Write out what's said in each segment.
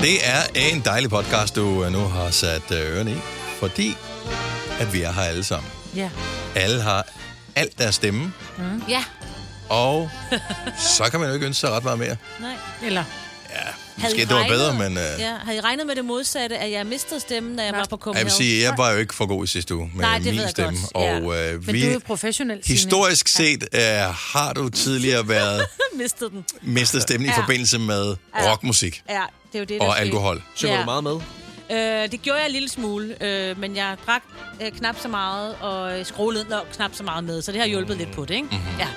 Det er en dejlig podcast, du øh, nu har sat øh, ørerne i, fordi at vi er her alle sammen. Ja. Alle har alt deres stemme, Ja. og så kan man jo ikke ønske sig ret meget mere. Nej. Eller, Ja, måske I det var regnet- bedre, men øh, Ja, havde I regnet med det modsatte, at jeg mistede stemmen, da jeg var på jeg Copenhagen? vil sige, jeg var jo ikke for god i sidste uge med Nej, det ved min jeg stemme. godt, ja. Og øh, men vi, du er jo professionel, Signe. historisk set øh, har du tidligere været mistede den. mistet stemmen i Ja. forbindelse med rockmusik Ja, det er jo det, der og skete. alkohol. Synger Ja. du meget med? Øh, det gjorde jeg en lille smule, øh, men jeg drak øh, knap så meget, og skruede nok knap så meget med, så det har hjulpet lidt på det, ikke? Mhm. Mm-hmm. Ja,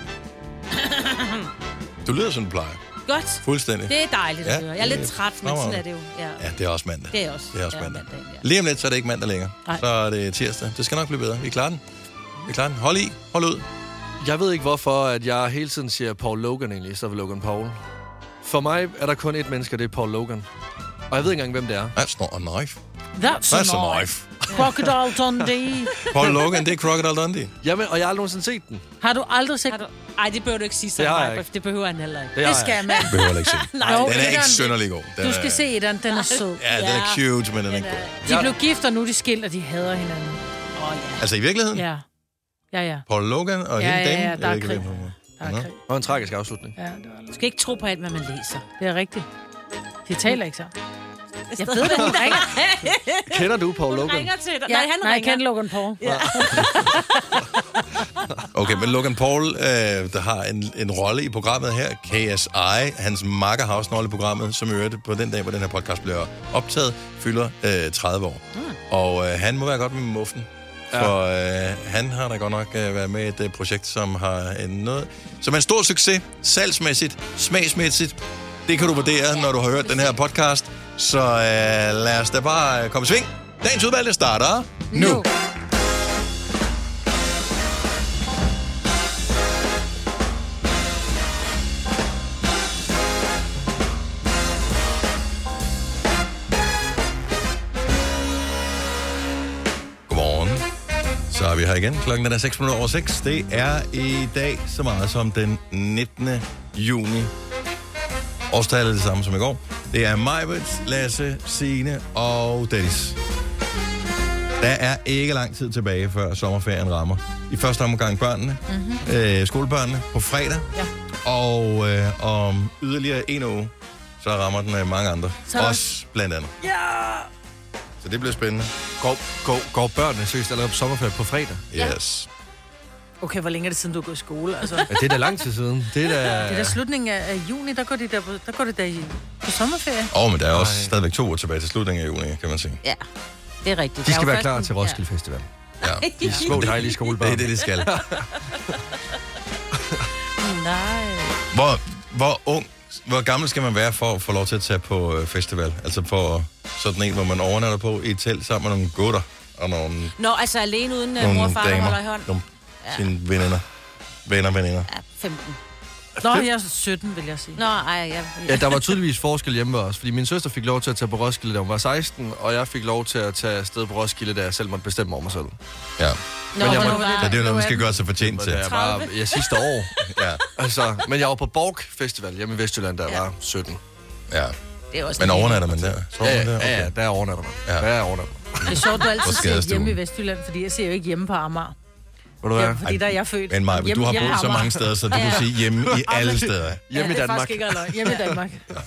Du lyder som du plejer. godt. Fuldstændig. Det er dejligt at Ja, høre. Jeg er lidt træt, men sådan er det jo. Ja. Ja, det er også mandag. Det er også. Det er også ja, mandag. mandag, ja. Lige om lidt, så er det ikke mandag længere. Nej. Så er det tirsdag. Det skal nok blive bedre. Vi klarer den. Vi klarer den. Hold i. Hold ud. Jeg ved ikke, hvorfor at jeg hele tiden siger Paul Logan egentlig, så vil Logan Paul. For mig er der kun ét menneske, det er Paul Logan. Og jeg ved ikke engang, hvem det er. That's not a knife. That's, That's a a knife. Crocodile Dundee. Paul Logan, det er Crocodile Dundee. Jamen, og jeg har aldrig nogensinde set den. Har du aldrig set... Har du... Ej, det behøver du ikke sige så Det har jeg meget, ikke. det behøver han heller ikke. Det, Det skal jeg. man. Behøver heller ikke se. Nej, Den er ikke etteren- sønderlig god. Den Du skal er, se etteren, den er sød. Ja, den er Ja. cute, men den er ikke god. De Ja. blev gift, og nu er de skilt, og de hader hinanden. Åh, oh, ja. Altså i virkeligheden, Ja. Ja, ja. Paul Logan og Ja, hende ja, dame. ja, jeg der er ved ikke, krig. hvem hun er. Er krig. Og en tragisk afslutning. Ja, det, var Du skal ikke tro på alt, hvad man læser. det er rigtigt. De taler ikke så. Jeg ved det, hun ringer. Kender du Paul Hun Logan? ringer til dig. Ja, Nej, han nej, jeg ringer. kender Logan Paul. Ja. Okay, men Logan Paul, øh, der har en, en rolle i programmet her, KSI, hans makker har også en rolle i programmet, som i øvrigt på den dag, hvor den her podcast bliver optaget, fylder øh, 30 år. Mm. Og øh, han må være godt med muffen, for øh, han har da godt nok øh, været med i et øh, projekt, som har en noget, som er en stor succes, salgsmæssigt, smagsmæssigt. Det kan du vurdere, når du har hørt den her podcast. Så øh, lad os da bare øh, komme i sving. Dagens udvalgte starter nu. nu. Igen. Klokken er 6 minutter over 6. Det er i dag så meget som den 19. juni. Årstallet er det samme som i går. Det er Majbert, Lasse, Signe og Dennis. Der er ikke lang tid tilbage, før sommerferien rammer. I første omgang børnene, mm-hmm. øh, skolebørnene, på fredag. Ja. Og øh, om yderligere en uge, så rammer den øh, mange andre. Så Også blandt andet. Ja! Så det bliver spændende. Går, går, går børnene seriøst allerede på sommerferie på fredag? Yes. Okay, hvor længe er det siden, du er gået i skole? Altså, Ja, det er da lang tid siden. Det er da... det er da slutningen af, af juni, der går de der på, der går de der i, på sommerferie. Åh, oh, men der er også Ej. stadigvæk to uger tilbage til slutningen af juni, kan man sige. Ja, det er rigtigt. De skal være klar til Roskilde Festival. Ja. De små, dejlige skolebørn. Det er det, de skal. Ja. Nej. Hvor, hvor ung, hvor gammel skal man være for at få lov til at tage på øh, festival? Altså på sådan en, hvor man overnatter på i et telt sammen med nogle gutter og nogle, Nå, altså alene uden nogle mor og far, der holder i hånd. Nogle sine veninder. Venner veninder. Ja, 15. Nå, jeg er 17, vil jeg sige. Nå, ej, jeg... Ja, der var tydeligvis forskel hjemme ved os, fordi min søster fik lov til at tage på Roskilde, da hun var 16, og jeg fik lov til at tage afsted på Roskilde, da jeg selv måtte bestemme over mig selv. Ja. Nå, Men jeg hvornår må- var Så det er jo noget, man skal gøre sig fortjent til. jeg var 30. ja, sidste år. Ja. Altså, men jeg var på Borg Festival hjemme i Vestjylland, da jeg Ja. var 17. ja. Det er også Men en- overnatter man der? Sover Ja, der? ja, ja, der overnatter man. Ja. Ja. Der overnatter man. Det er sjovt, du altid skadestuen. hjemme i Vestjylland, fordi jeg ser jo ikke hjemme på Amager. Ved du hvad? Ja, fordi der er jeg født. Men Maja, du har boet på så mange steder, så du kan sige hjemme i alle steder. Hjemme ja, i det er Danmark. faktisk ikke. Hjemme i Danmark.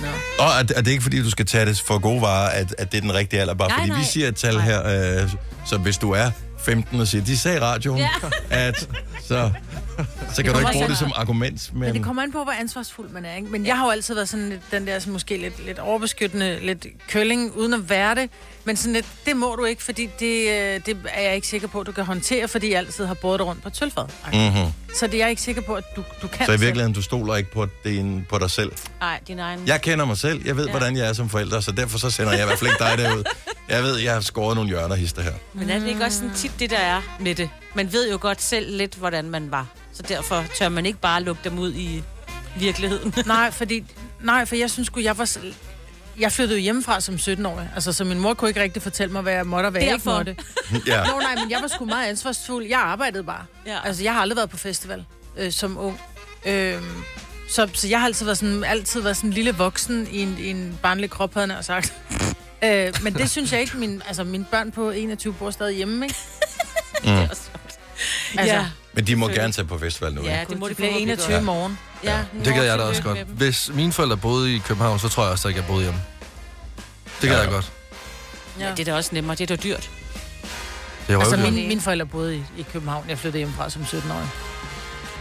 Nå. Og er det, er det ikke fordi, du skal tage det for gode varer, at, at det er den rigtige alder? Bare Nej, fordi nej. vi siger et tal her, øh, så hvis du er 15 og siger, de sagde i radioen, Ja. at så, så kan du ikke bruge det som argument. Men, Men det kommer an på, hvor ansvarsfuld man er. Ikke? Men jeg har jo altid været sådan lidt, den der sådan, måske lidt, lidt overbeskyttende, lidt kølling, uden at være det. Men sådan lidt, det må du ikke, fordi det, øh, det er jeg ikke sikker på, at du kan håndtere, fordi jeg altid har båret rundt på et sølvfad. mm-hmm. Så det er jeg ikke sikker på, at du, du kan Så i selv. virkeligheden, du stoler ikke på, din, på dig selv. Nej, din egen... Jeg kender mig selv. Jeg ved, Ja. hvordan jeg er som forælder, så derfor så sender jeg i hvert fald ikke dig derud. Jeg ved, jeg har skåret nogle hjørner hister her. Men er det ikke også sådan tit det, der er med det? Man ved jo godt selv lidt, hvordan man var. Så derfor tør man ikke bare lukke dem ud i virkeligheden. Nej, fordi, nej, for jeg synes sgu, jeg var... Jeg flyttede jo hjemmefra som 17-årig. Altså, så min mor kunne ikke rigtig fortælle mig, hvad jeg måtte og hvad jeg ikke Derfor. måtte. Ja. Nå, nej, men jeg var sgu meget ansvarsfuld. Jeg arbejdede bare. Ja. Altså, jeg har aldrig været på festival øh, som ung. Øh, Så, så jeg har altid været sådan, altid været sådan en lille voksen i en, i en barnlig krop, havde jeg sagt. øh, men det synes jeg ikke, min, altså mine børn på 21 bor stadig hjemme, ikke? Altså, Ja. Men de må gerne tage på festival nu, Ja, ikke? det må de bliver forhåbentlig 21 gøre. i morgen. Ja, Det gad jeg da også godt. Hvis mine forældre boede i København, så tror jeg også, at jeg boede hjemme. Det gad Ja. jeg godt. Ja, det er da også nemmere. Det er da dyrt. Det var Altså, jo mine, mine forældre boede i, i København. Jeg flyttede hjemmefra som 17-årig.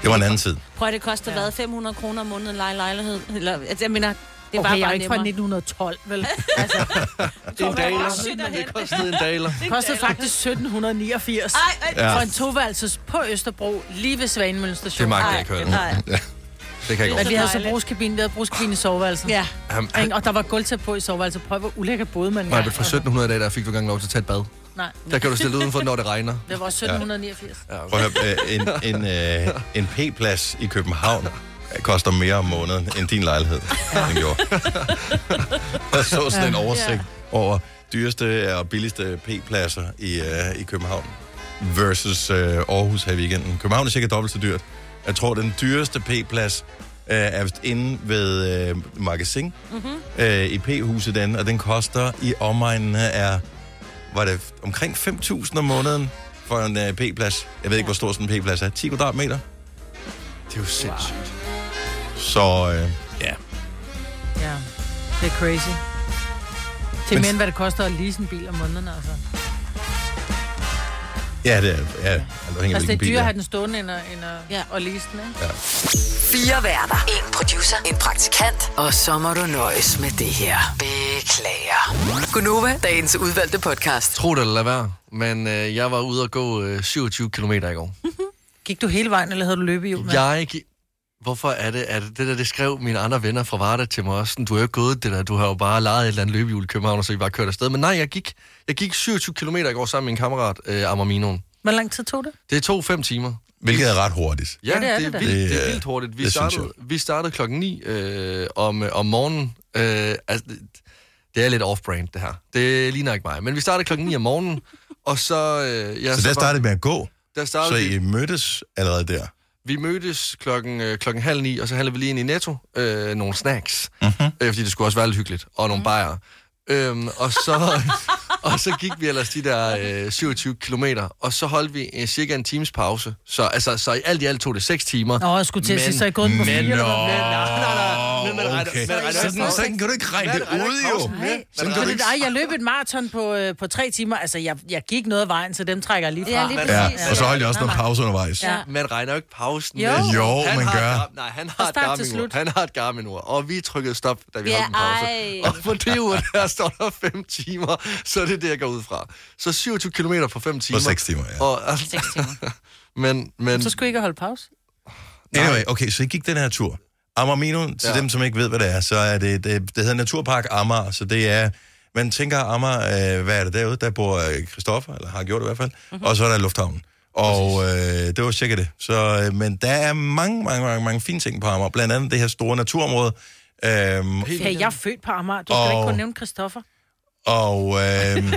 Det var en anden tid. Prøv at det koster Ja. hvad? 500 kroner om måneden en lej- lejlighed? Eller, altså, jeg mener, det er Okay, bare, jeg er ikke fra nemmere. 1912, vel? Altså, en daler. Shit, og Det kostede en daler. det kostede faktisk 1789. Ej, ej, Ja. For en toværelses på Østerbro, lige ved Svanemøllen Det station. magter ej, jeg ikke høre. nej. Det kan jeg Men godt. vi havde så brugskabine, vi havde brugskabine i soveværelset. Ja. Jamen, Ikke? Og der var gulvtæp på i soveværelset. Prøv, hvor ulækker både man Nej, fra 1700 i dag, der fik du gang lov til at tage et bad. Nej, Der kan du stille udenfor, når det regner. det var 1789. Ja, Prøv at høre, øh, en, en, øh, en P-plads i København koster mere om måneden end din lejlighed, den gjorde. Jeg så sådan en oversigt over dyreste og billigste P-pladser i, øh, i København versus øh, Aarhus her i weekenden. København er cirka dobbelt så dyrt. Jeg tror, den dyreste P-plads øh, er vist inde ved øh, Magasin mm-hmm. øh, i P-huset den, og den koster i omegnen af, var det omkring 5.000 om måneden for en øh, P-plads. Jeg ved ikke, hvor stor sådan en P-plads er. 10 kvadratmeter. Det er jo sindssygt. Så øh, ja, Ja, det er crazy. Til Men- mere end hvad det koster at lease en bil om måneden, altså. ja, det er, ja, alt afhængig af, Altså, det er dyrere at have den stående, end at, end at, Ja. at lease den, ikke? Fire værter. En producer. En praktikant. Og så må du nøjes med det her. Beklager. Gunova, dagens udvalgte podcast. Tro det eller lad være, men øh, jeg var ude og gå øh, 27 km i går. Gik du hele vejen, eller havde du løbehjul med? Jeg gik... Hvorfor er det, at det der, det skrev mine andre venner fra Varda til mig også, du har jo ikke gået det der, du har jo bare lejet et eller andet løbehjul i København, og så I bare kørt afsted. Men nej, jeg gik, jeg gik 27 km i går sammen med min kammerat, øh, Amarminoen. Hvor lang tid tog det? Det tog fem timer. Hvilket er ret hurtigt. Ja, det er det, er vildt, Det, det er øh, vildt hurtigt. Vi startede, vi startede klokken 9 øh, om, om morgenen. Øh, altså, det, det er lidt off-brand, det her. Det ligner ikke mig. Men vi startede klokken 9 om morgenen, og så... Øh, ja, Så der startede med at gå, der så startede vi, I mødtes allerede der. Vi mødtes klokken, øh, klokken halv ni, og så handlede vi lige ind i Netto øh, nogle snacks. Mhm. Øh, fordi det skulle også være lidt hyggeligt. Og nogle bajer. Øhm, og, så, og så gik vi ellers de der øh, 27 kilometer, og så holdt vi øh, cirka en times pause. Så, altså, så i alt i alt tog det 6 timer. Nå, jeg skulle til at sige, så er I gået på fire, Men, eller nå, hvad? nej, nej, nej. Men okay. Sådan, sådan kan du ikke regne det ud, jo. Sådan kan du det, ikke... ej, jeg løb et maraton på, øh, på tre timer. Altså, jeg, jeg gik noget af vejen, så dem trækker jeg lige fra. Ja, lige Ja, og så holdt jeg også noget pause undervejs. Ja. Man regner jo ikke pausen Jo. med. Jo, han man har gør. et nej, han har et slut. Han har et Garmin-ur. Og vi trykkede stop, da vi Ja, holdt en pause. ej. Og på det ur, der står der 5 timer. Så er det det, jeg går ud fra. Så 27 km på 5 timer. På 6 timer, ja. Og, altså, 6 timer. men, men Så skulle I ikke holde pause? Anyway, okay, så I gik den her tur. Amarmino, til Ja. dem, som ikke ved, hvad det er, så er det, det, det hedder Naturpark Amager, så det er, man tænker Amager, øh, hvad er det derude? Der bor øh, Christoffer, eller har gjort det i hvert fald, mm-hmm. og så er der lufthavnen. Og øh, det var cirka det. Så, øh, men der er mange, mange, mange, mange fine ting på Amager, blandt andet det her store naturområde. Øhm, Hey, jeg er født på Amager. Du skal da ikke Og- kun nævne Christoffer. Og øh,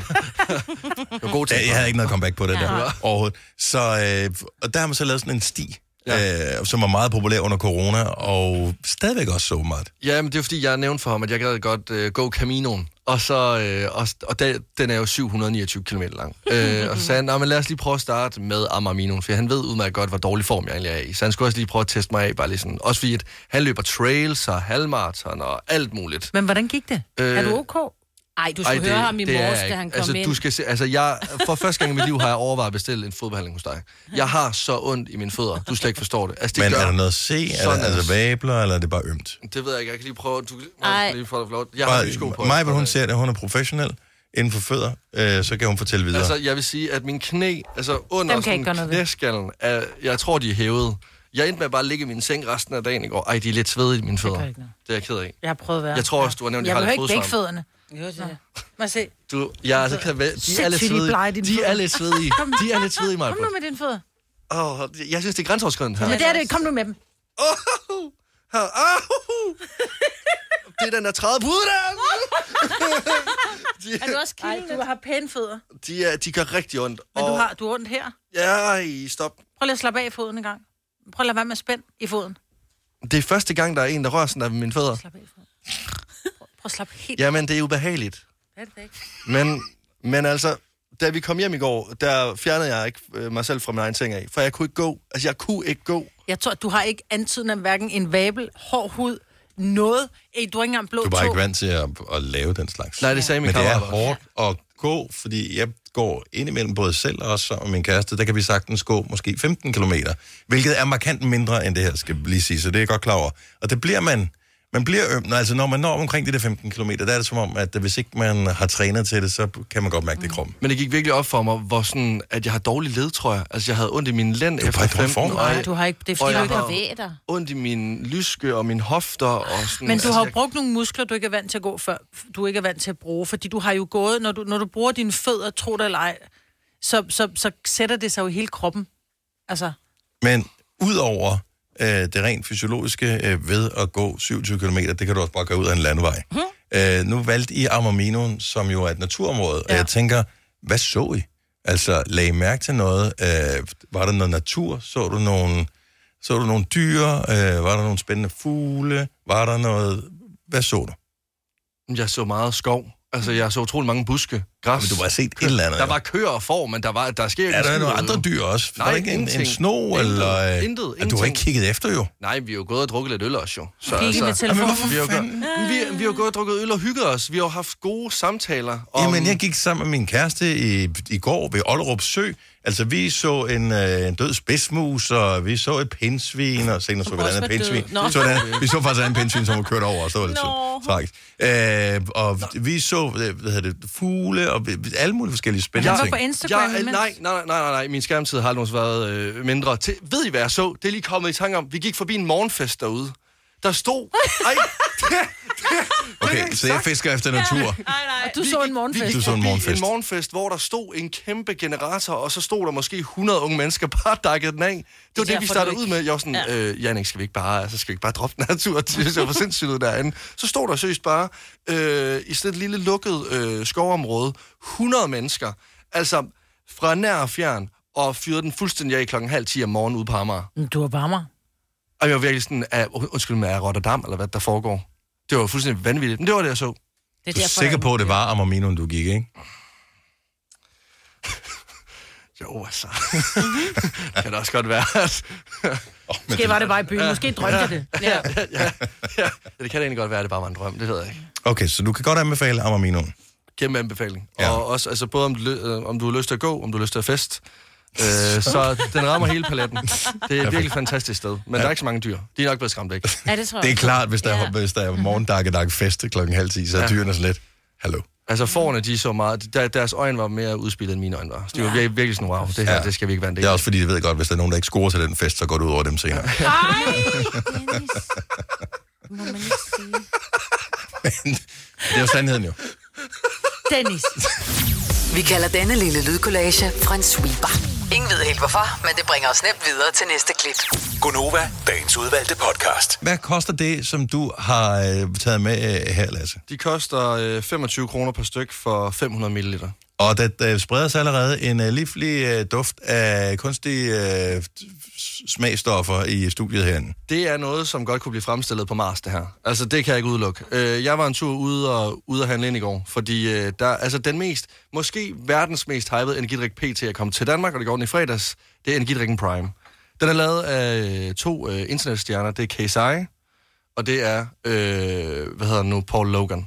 god til. Ja, jeg havde ikke noget comeback på det Ja. der overhovedet. Så, øh, og der har man så lavet sådan en sti, ja. øh, som var meget populær under corona, og stadigvæk også så meget. Ja, men det er fordi, jeg nævnte for ham, at jeg gad godt uh, gå Caminoen. Og, så, øh, og, og da, den er jo 729 km lang. øh, og så sagde han, "Nå, men lad os lige prøve at starte med Amarminoen, for han ved udmærket godt, hvor dårlig form jeg egentlig er i. Så han skulle også lige prøve at teste mig af, bare lige sådan. Også fordi, at han løber trails og halvmarathon og alt muligt. Men hvordan gik det? Øh, er du ok? Ej, du skulle høre ham i det er morges, jeg da han kom altså, ind. Du skal se, altså, jeg, for første gang i mit liv har jeg overvejet at bestille en fodbehandling hos dig. Jeg har så ondt i mine fødder, du slet ikke forstår det. Altså, det Men gør, er der noget at se? Er der, er det. altså vabler, eller er det bare ømt? Det ved jeg ikke. Jeg kan lige prøve. Du, Ej. må lige få lov. Jeg har sko på. Mig, hvor hun ser det, hun er professionel inden for fødder, øh, så kan hun fortælle videre. Altså, jeg vil sige, at min knæ, altså under kan jeg sådan knæskallen, er, jeg tror, de er hævet. Jeg endte med bare at ligge i min seng resten af dagen i går. Ej, de er lidt svedige, mine fødder. Det, ikke noget. det er jeg ked af. Jeg har prøvet at være. Jeg tror også, du har nævnt, at Jeg jeg har behøver lidt ikke begge fodsvamp. fødderne. Jo, det er. Må se. Du, jeg altså, kan, de er lidt de er svedige. De er lidt svedige. De er lidt svedige, mig. Kom nu med dine fødder. Oh, jeg synes, det er grænseoverskridende her. Men det er det. Kom nu med dem. Oh, her. Oh, det er den der træde pude der. Er du også kilden? du har pæne fødder. De, er, de gør rigtig ondt. Men du har, du har ondt her. Ja, ej, stop. Prøv lige at slappe af i foden en gang. Prøv at lade være med at spænde i foden. Det er første gang, der er en, der rører sådan der ved mine fødder. Slap af. Prøv at slappe helt Jamen, det er ubehageligt. Det er ikke. Men, men altså, da vi kom hjem i går, der fjernede jeg ikke øh, mig selv fra min egen seng af. For jeg kunne ikke gå. Altså, jeg kunne ikke gå. Jeg tror, du har ikke antydet af hverken en vabel, hård hud, noget. Ej, du har ikke engang blå Du er bare tå. ikke vant til at, at lave den slags. Nej, det sagde min Men det er kammerat også. hårdt at gå, fordi jeg går indimellem både selv og også med min kæreste. Der kan vi sagtens gå måske 15 km, hvilket er markant mindre end det her, skal vi lige sige, så det er jeg godt klar over. Og det bliver man, man bliver øm, når, altså når man når omkring de der 15 km, der er det som om, at hvis ikke man har trænet til det, så kan man godt mærke det i kroppen. Men det gik virkelig op for mig, hvor sådan, at jeg har dårlig led, tror jeg. Altså, jeg havde ondt i min lænd er efter bare i dårlig 15 form. og jeg- du har ikke, det er fordi, du ikke har Bevæg dig. ondt i min lyske og mine hofter. Og sådan, Men du altså, har jo jeg- brugt nogle muskler, du ikke er vant til at gå før, du ikke er vant til at bruge, fordi du har jo gået, når du, når du bruger dine fødder, tro det eller ej, så, så, så sætter det sig jo i hele kroppen. Altså, Men udover øh, det rent fysiologiske øh, ved at gå 27 km, det kan du også bare gøre ud af en landevej. Mm. Øh, nu valgte I Amarminoen, som jo er et naturområde, ja. og jeg tænker, hvad så I? Altså, lag I mærke til noget? Øh, var der noget natur? Så du nogle, så du nogle dyr? Øh, var der nogle spændende fugle? Var der noget... Hvad så du? Jeg så meget skov. Altså, jeg så utrolig mange buske, græs. Men du have set et eller andet. Der jo. var køer og får, men der, var, der sker ikke er der skid nogle andre dyr også? Nej, var der ikke en, en ingenting. sno? Intet. eller, øh, Intet. at Du har Ingenting. ikke kigget efter jo. Nej, vi har jo gået og drukket lidt øl også, jo. Så, Kigge med telefonen. Vi, har gået, vi, vi har gået og drukket øl og hygget os. Vi har haft gode samtaler. Om, Jamen, jeg gik sammen med min kæreste i, i går ved Ollerup Sø. Altså, vi så en, øh, en død spidsmus, og vi så et pindsvin, og senere så vi et andet var pindsvin. Nå. Så et, vi så faktisk andet pindsvin, som var kørt over, og så var det Nå. så tragisk. Øh, og vi så, øh, hvad hedder det, fugle, og alle mulige forskellige spændende Han var ting. på Instagram jeg, nej, nej, nej, nej, nej, min skærmtid har aldrig været øh, mindre. Til, ved I, hvad jeg så? Det er lige kommet i tanke om. Vi gik forbi en morgenfest derude. Der stod... Ej, Okay, så jeg fisker efter natur. Nej, nej. Du så en morgenfest. Vi Du så en morgenfest. en morgenfest, hvor der stod en kæmpe generator, og så stod der måske 100 unge mennesker bare dækket den af. Det var det, vi startede ud med. Jeg var sådan, Ja. øh, Jannik, skal vi ikke bare, altså, skal vi ikke bare droppe den her tur? Det ser for sindssygt ud derinde. Så stod der seriøst bare, øh, i sådan et lille lukket øh, skovområde, 100 mennesker, altså fra nær og fjern, og fyrede den fuldstændig af klokken halv 10 om morgenen ude på Amager. Du var varmere. Og jeg var virkelig sådan, af, undskyld mig, af Rotterdam, eller hvad der foregår. Det var fuldstændig vanvittigt, men det var det, jeg så. Det Du er sikker på, at det var Amarminoen, du gik, ikke? Jo, altså. det kan da også godt være. Oh, Måske var det bare i byen. Måske drømte det. Ja. ja, ja, det kan da egentlig godt være, at det bare var en drøm. Det ved jeg ikke. Okay, så du kan godt anbefale Amarminoen. Kæmpe anbefaling. Ja. Og også, altså, både om øh, om du har lyst til at gå, om du har lyst til at fest. Øh, så den rammer hele paletten. Det er et virkelig fantastisk sted. Men ja. der er ikke så mange dyr. De er nok blevet skræmt væk. Ja, det tror jeg Det er også. klart, hvis der, Ja. ja. hvis der er morgendakkedak fest klokken halv 10, så er Ja. dyrene sådan lidt, hallo. Altså forerne, de så meget. Der, deres øjne var mere udspillet, end mine øjne var. Så de var virkelig, virkelig sådan, wow, det her, Ja. ja. det skal vi ikke være en del Det er også fordi, de ved godt, hvis der er nogen, der ikke scorer til den fest, så går det ud over dem senere. Ej, Dennis. Må man ikke sige. det er jo sandheden jo. Dennis. Vi kalder denne lille lydkollage Frans sweeper. Ingen ved helt hvorfor, men det bringer os nemt videre til næste klip. Gonova, dagens udvalgte podcast. Hvad koster det, som du har øh, taget med øh, her, Lasse? De koster øh, 25 kroner per styk for 500 ml. Og der, der spreder sig allerede en uh, livlig uh, duft af kunstige uh, smagstoffer i studiet herinde. Det er noget, som godt kunne blive fremstillet på Mars, det her. Altså, det kan jeg ikke udelukke. Øh, jeg var en tur ude og, ude og handle ind i går, fordi øh, der, altså, den mest, måske verdens mest hypede energidrik PT er kommet til Danmark, og det går den i fredags. Det er energidrikken Prime. Den er lavet af to øh, internetstjerner. Det er KSI, og det er, øh, hvad hedder han nu, Paul Logan.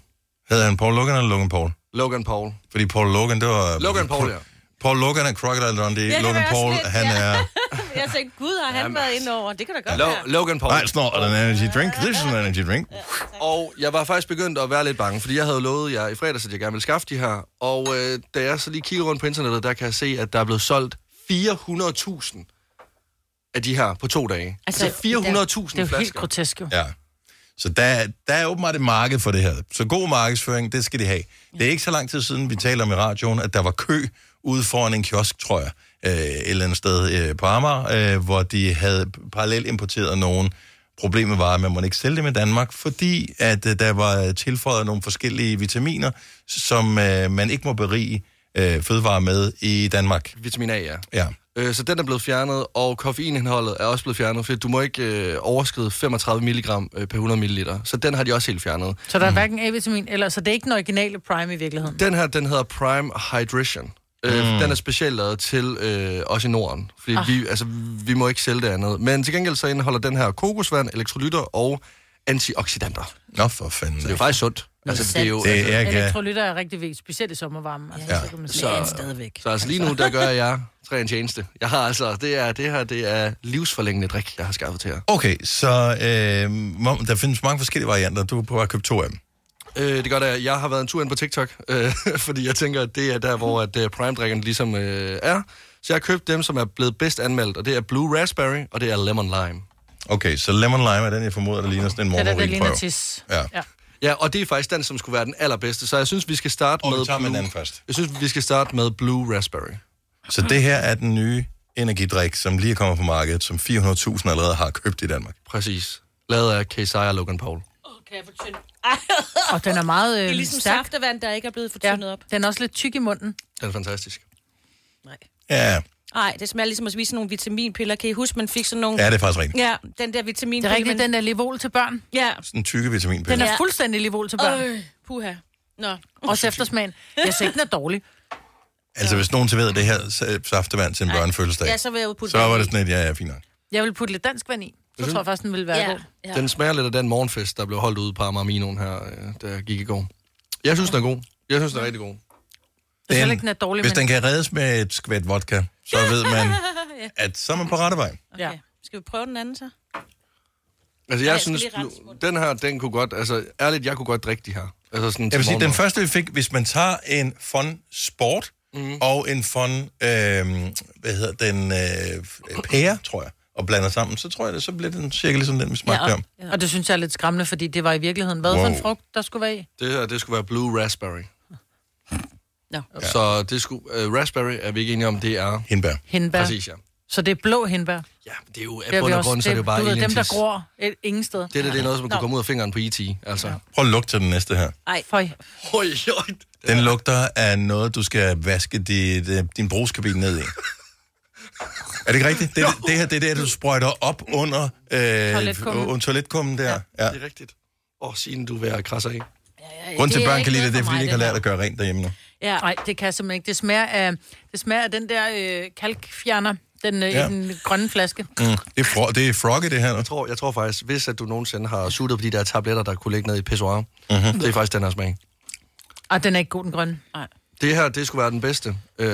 Hedder han Paul Logan eller Logan Paul? Logan Paul. Fordi Paul Logan, det var... Logan Paul, ja. Paul Logan er Crocodile Dundee. det Logan Paul, lidt, han ja. er... Jeg tænkte, gud, har han været inde over? Det kan da godt Lo- være. Logan Paul. Nej, snart er en energy drink. This is an energy drink. Og jeg var faktisk begyndt at være lidt bange, fordi jeg havde lovet jer i fredags, at jeg gerne ville skaffe de her. Og øh, da jeg så lige kigger rundt på internettet, der kan jeg se, at der er blevet solgt 400.000 af de her på to dage. Altså, Altså, Det er 400.000 jo helt flasker. grotesk, jo. Ja. Så der, der er åbenbart et marked for det her. Så god markedsføring, det skal de have. Det er ikke så lang tid siden, vi taler om i radioen, at der var kø ude foran en kiosk, tror jeg, øh, et eller andet sted øh, på Amager, øh, hvor de havde parallelt importeret nogen. Problemet var, at man måtte ikke sælge dem i Danmark, fordi at øh, der var tilføjet nogle forskellige vitaminer, som øh, man ikke må berige øh, fødevarer med i Danmark. Vitamin A, ja. Ja. Øh, så den er blevet fjernet, og koffeinindholdet er også blevet fjernet, for du må ikke øh, overskride 35 mg øh, per 100 ml. Så den har de også helt fjernet. Så der er hverken A-vitamin, eller så det er ikke den originale Prime i virkeligheden. Den her, den hedder Prime Hydration. Øh, Den er specielt lavet til øh, os i Norden, fordi ah. vi, altså, vi må ikke sælge det andet. Men til gengæld så indeholder den her kokosvand, elektrolytter og antioxidanter. Nå, for fanden. Så det er jo faktisk sundt. Altså, det er jo, Det altså, er ikke... Elektrolytter er rigtig vigtigt, specielt i sommervarmen. Altså, Ja. så kan man Så- stadigvæk. så altså lige nu, der gør jeg tre en tjeneste. Jeg har altså, det er, det her, det er livsforlængende drik, jeg har skaffet til jer. Okay, så øh, der findes mange forskellige varianter. Du har bare købt to af dem. Øh, det gør det. Jeg har været en tur ind på TikTok, øh, fordi jeg tænker, at det er der, hvor at, uh, Prime-drikkerne ligesom øh, er. Så jeg har købt dem, som er blevet bedst anmeldt, og det er Blue Raspberry, og det er Lemon Lime. Okay, så lemon lime er den, jeg formoder, der ligner sådan en Ja, det, det ligner morgenurinprøve. tis. Ja. ja. Ja, og det er faktisk den, som skulle være den allerbedste. Så jeg synes, vi skal starte Og med vi tager den først. Jeg synes, vi skal starte med Blue Raspberry. Så det her er den nye energidrik, som lige er kommet på markedet, som 400.000 allerede har købt i Danmark. Præcis. Lavet af KSI og Logan Paul. Okay, for tynd. Og den er meget øh, Det er ligesom stærk. saftevand, der ikke er blevet Ja, fortyndet op. den er også lidt tyk i munden. Den er fantastisk. Nej. Ja, Nej, det smager ligesom at spise nogle vitaminpiller. Kan I huske, man fik sådan nogle... ja det er faktisk rigtigt. Ja, den der Det vitaminpille. er rigtigt, man- den der Livol til børn. Ja. Sådan en tykke vitaminpille. Den er fuldstændig Livol til børn. Øh, puha. Nå. Også eftersmagen. Jeg ikke, den er dårlig. Altså, hvis nogen til ved det her sa- saftevand til en børnefødselsdag, Ja, så vil jeg udputte så var det sådan et, ja, ja, fint nok. Jeg vil putte lidt dansk vand i. Så tror jeg faktisk, den vil være Ja, god. ja. Den smager lidt af den morgenfest, der blev holdt ude på Amarminoen her, øh, der gik i går. Jeg synes, den er god. Jeg synes, den er rigtig god. Jeg synes ikke, den er dårlig, hvis men... den kan reddes med et skvæt vodka, så ved man, at så er man på rette vej. Ja. Okay. Skal vi prøve den anden så? Altså, jeg jeg synes, den her, den kunne godt, altså, ærligt, jeg kunne godt drikke de her. Altså sådan Jeg vil sige, den første, vi fik, hvis man tager en fun sport mm. og en fun, øh, hvad hedder den, øh, pære, tror jeg, og blander sammen, så tror jeg, det, så bliver den cirka ligesom den, vi smagte Ja, om. Ja. Og det synes jeg er lidt skræmmende, fordi det var i virkeligheden... Hvad for Wow. en frugt, der skulle være i? Det her, det skulle være Blue Raspberry. Nå. Ja. Så det skulle, uh, Raspberry er vi ikke enige om, det er... Hindbær. Hindbær. Præcis, ja. Så det er blå hindbær. Ja, det er jo Det af er bund og grund, så er det jo bare du ved, dem, der gror et, ingen sted. Det, der, det er noget, som Nå. komme ud af fingeren på E.T., altså. Prøv at lugte til den næste her. Ej, For, Oj, oj. Den lugter af noget, du skal vaske dit, øh, din brugskabine ned i. Er det ikke rigtigt? Det, det her det er det, du sprøjter op under, øh, Toiletkummen. toiletkummen der. Ja. Det er rigtigt. Åh, oh, Signe, du vil have krasser af. Grunden til, det at er børn ikke kan lide det, det er, for fordi de ikke har lært at gøre rent derhjemme nu. Ja. Nej, det kan jeg simpelthen ikke. Det smager af, det smager af den der øh, kalkfjerner, den, øh, Ja. i den grønne flaske. Mm. Det, er fro- det er froggy, det her. nu. Jeg tror, jeg tror faktisk, hvis at du nogensinde har suttet på de der tabletter, der kunne ligge ned i pissoir, mm-hmm. det er faktisk den her smag. Og den er ikke god, den grønne. Nej. Det her, det skulle være den bedste. Øh,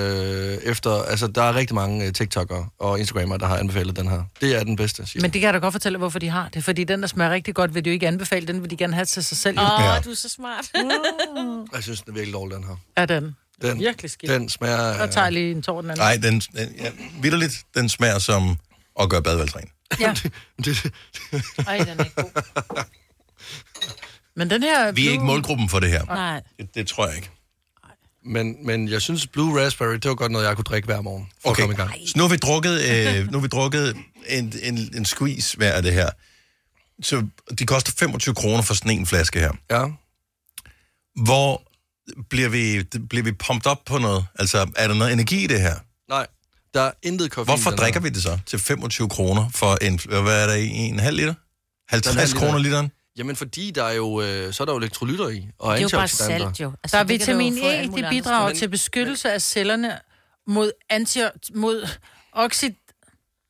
efter, altså, der er rigtig mange uh, TikTok'ere og Instagrammer, der har anbefalet den her. Det er den bedste, siger Men det kan jeg da godt fortælle, hvorfor de har. Det fordi, den, der smager rigtig godt, vil de jo ikke anbefale. Den vil de gerne have til sig selv. Åh, Oh. Ja. du er så smart. jeg. Jeg synes, den er virkelig dårlig, den her. Er den. Den, Virkelig skidt. den smager... Så tager lige en tår den anden. Nej, den, den ja, vidderligt, den smager som at gøre badeværelsesren. Ja. det, Ej, den er ikke god. Men den her... Vi er ikke målgruppen for det her. Nej. Det, det tror jeg ikke. Men, men jeg synes, Blue Raspberry, det var godt noget, jeg kunne drikke hver morgen, for Okay, at komme i gang. så nu har vi drukket, øh, nu har vi drukket en, en, en squeeze hver af det her. Så de koster 25 kroner for sådan en flaske her. Ja. Hvor bliver vi, bliver vi pumped op på noget? Altså, er der noget energi i det her? Nej, der er intet koffein. Hvorfor drikker vi det så til 25 kroner for en, hvad er der i, en halv liter? 50 halv liter. kroner literen? Jamen, fordi der er jo, øh, så er der jo elektrolytter i, og Det er jo bare antioxidanter. salt, jo. Altså, Der er det vitamin E, det bidrager Men- til beskyttelse af cellerne mod, anti, mod oxid,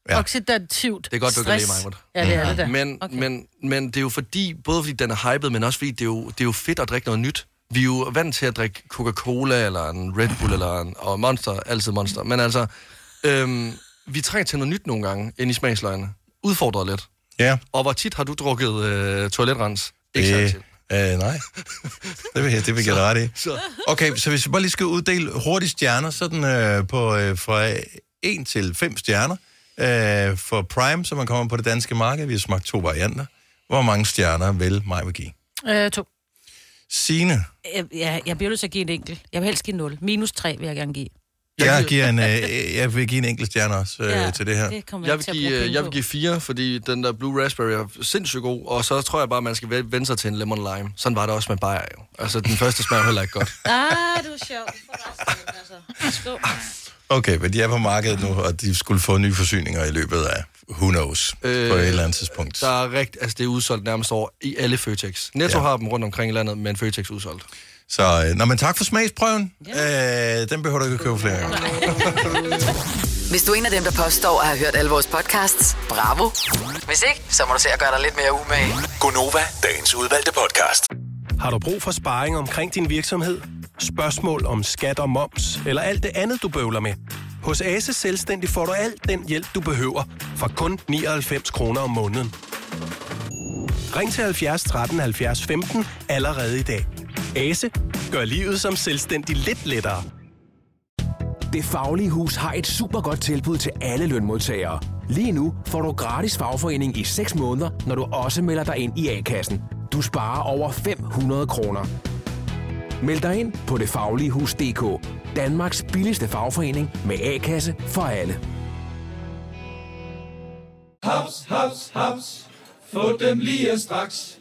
Ja. oxidativt Det er godt, du kan stress. lide mig, Ja, det er det da. Men, okay. men, men det er jo fordi, både fordi den er hyped, men også fordi det er, jo, det er jo fedt at drikke noget nyt. Vi er jo vant til at drikke Coca-Cola, eller en Red Bull, eller en og Monster, altid Monster. Men altså, øhm, vi trænger til noget nyt nogle gange ind i smagsløgene. Udfordret lidt. Ja. Og hvor tit har du drukket øh, toiletrens? Ikke Øh, tit. øh, nej. det vil jeg, det vil jeg ret i. Så, Okay, så hvis vi bare lige skal uddele hurtigt stjerner, sådan øh, på, øh, fra 1 til 5 stjerner øh, for Prime, så man kommer på det danske marked. Vi har smagt to varianter. Hvor mange stjerner vil mig vil give? Øh, to. Signe, Jeg, jeg, jeg bliver nødt til at give en enkelt. Jeg vil helst give 0. Minus 3 vil jeg gerne give. Jeg, giver en, øh, jeg vil give en enkelt stjerne også øh, til det her. Det jeg vil, give, øh, jeg vil give fire, fordi den der Blue Raspberry er sindssygt god, og så tror jeg bare, man skal vende sig til en lemon lime. Sådan var det også med bajer jo. Altså, den første smager heller ikke godt. Ah, du er sjov. Altså. Skål. Okay, men de er på markedet nu, og de skulle få nye forsyninger i løbet af who knows, øh, på et eller andet tidspunkt. Der er rigt, altså det er udsolgt nærmest over i alle Føtex. Netto Ja. ja. har dem rundt omkring i landet, men Føtex er udsolgt. Så, øh, nå, men tak for smagsprøven. Øh, den behøver du ikke at købe flere gange. Hvis du er en af dem, der påstår at have hørt alle vores podcasts, bravo. Hvis ikke, så må du se at gøre dig lidt mere umage. Gonova, dagens udvalgte podcast. Har du brug for sparring omkring din virksomhed? Spørgsmål om skat og moms, eller alt det andet, du bøvler med? Hos Ase Selvstændig får du alt den hjælp, du behøver, for kun 99 kroner om måneden. Ring til 70 13 70 15 allerede i dag. Ase gør livet som selvstændig lidt lettere. Det Faglige Hus har et super godt tilbud til alle lønmodtagere. Lige nu får du gratis fagforening i 6 måneder, når du også melder dig ind i A-kassen. Du sparer over 500 kroner. Meld dig ind på detfagligehus.dk. Danmarks billigste fagforening med A-kasse for alle. Haps, haps, haps. Få dem lige straks.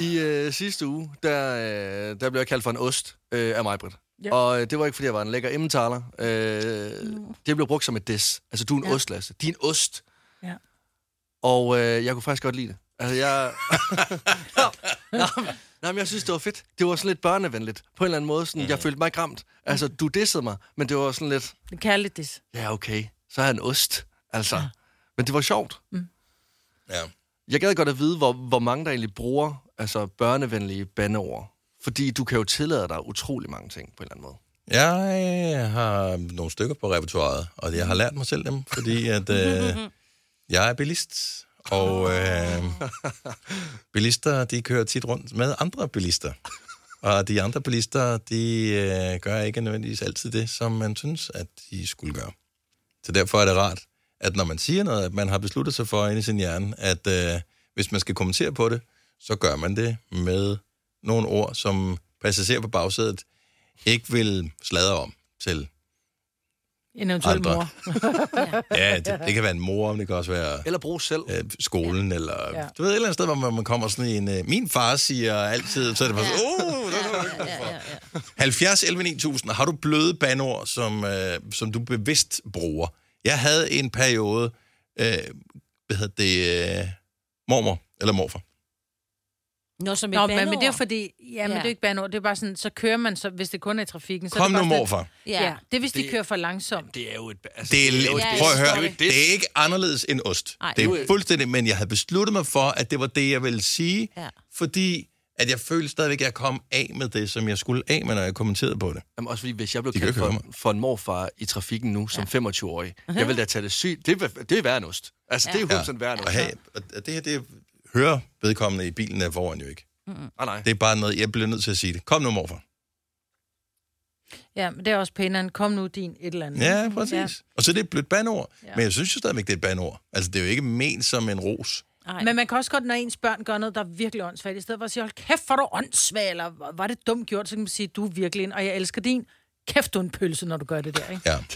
I øh, sidste uge, der, øh, der blev jeg kaldt for en ost øh, af mig, Britt. Ja. Og øh, det var ikke, fordi jeg var en lækker emmentaler. Øh, Det blev brugt som et diss. Altså, du er en Ja. ost, Lasse. Din ost. Ja. Og øh, jeg kunne faktisk godt lide det. Altså, jeg... nå, nå, men jeg synes, det var fedt. Det var sådan lidt børnevenligt. På en eller anden måde. Sådan, Mhm. Jeg følte mig ikke ramt. Altså, du dissede mig, men det var sådan lidt... Det er kærligt, det. Ja, okay. Så er jeg en ost. Altså. Ja. Men det var sjovt. Ja. Jeg gad godt at vide, hvor, hvor mange der egentlig bruger altså, børnevenlige bandeord. Fordi du kan jo tillade dig utrolig mange ting på en eller anden måde. Jeg har nogle stykker på repertoireet, og jeg har lært mig selv dem, fordi at, øh, jeg er bilist. Og øh, bilister, de kører tit rundt med andre bilister. Og de andre bilister, de øh, gør ikke nødvendigvis altid det, som man synes, at de skulle gøre. Så derfor er det rart, at når man siger noget, at man har besluttet sig for inde i sin hjerne, at øh, hvis man skal kommentere på det, så gør man det med nogle ord, som passagerer på bagsædet ikke vil sladre om til. En eventuel Andre. mor. Ja, det, det kan være en mor, men det kan også være Eller brug selv. øh, skolen, eller Ja. ja. du ved, et eller andet sted, hvor man, kommer sådan i en... Øh, min far siger altid, så er det bare sådan, oh, det er ja, ja, ja. 70 11 9000, har du bløde bandord, som, øh, som du bevidst bruger? Jeg havde en periode, øh, hvad hedder det, øh, mormor, eller morfar. Nå, som et Nå, men, men det er fordi, ja, men Ja. det er jo ikke banord, det er bare sådan, så kører man, så, hvis det kun er i trafikken. Så Kom er nu, det bare morfar. Sådan, ja. det er, hvis de Det- kører for langsomt. Det er jo et... Altså, Det er, jo lidt, et- prøv at høre, det er jo det er ikke anderledes end ost. Nej. det Det er er jo- fuldstændig, men jeg havde besluttet mig for, at det var det, jeg ville sige, Ja. fordi at jeg følte stadigvæk, at jeg kom af med det, som jeg skulle af med, når jeg kommenterede på det. Jamen, også fordi, hvis jeg blev kaldt for, for en morfar i trafikken nu, som 25-årig, jeg vil da tage det sygt. Det, er- det er værre ost. Altså, det er jo 100% værre en Og, hey, og det her, det hører vedkommende i bilen af foran jo ikke. Ah, nej. Det er bare noget, jeg bliver nødt til at sige det. Kom nu, morfar. Ja, men det er også pænere end, kom nu din et eller andet. Ja, præcis. Ja. Og så er det et blødt bandord. Ja. Ja. Men jeg synes jo stadigvæk, det er et bandord. Altså, det er jo ikke ment som en ros. Ej. Men man kan også godt, når ens børn gør noget, der er virkelig åndssvagt, i stedet for at sige, hold kæft, hvor du åndssvag, eller var det dumt gjort, så kan man sige, du er virkelig en, og jeg elsker din. Kæft, du er en pølse, når du gør det der, ikke? Ja.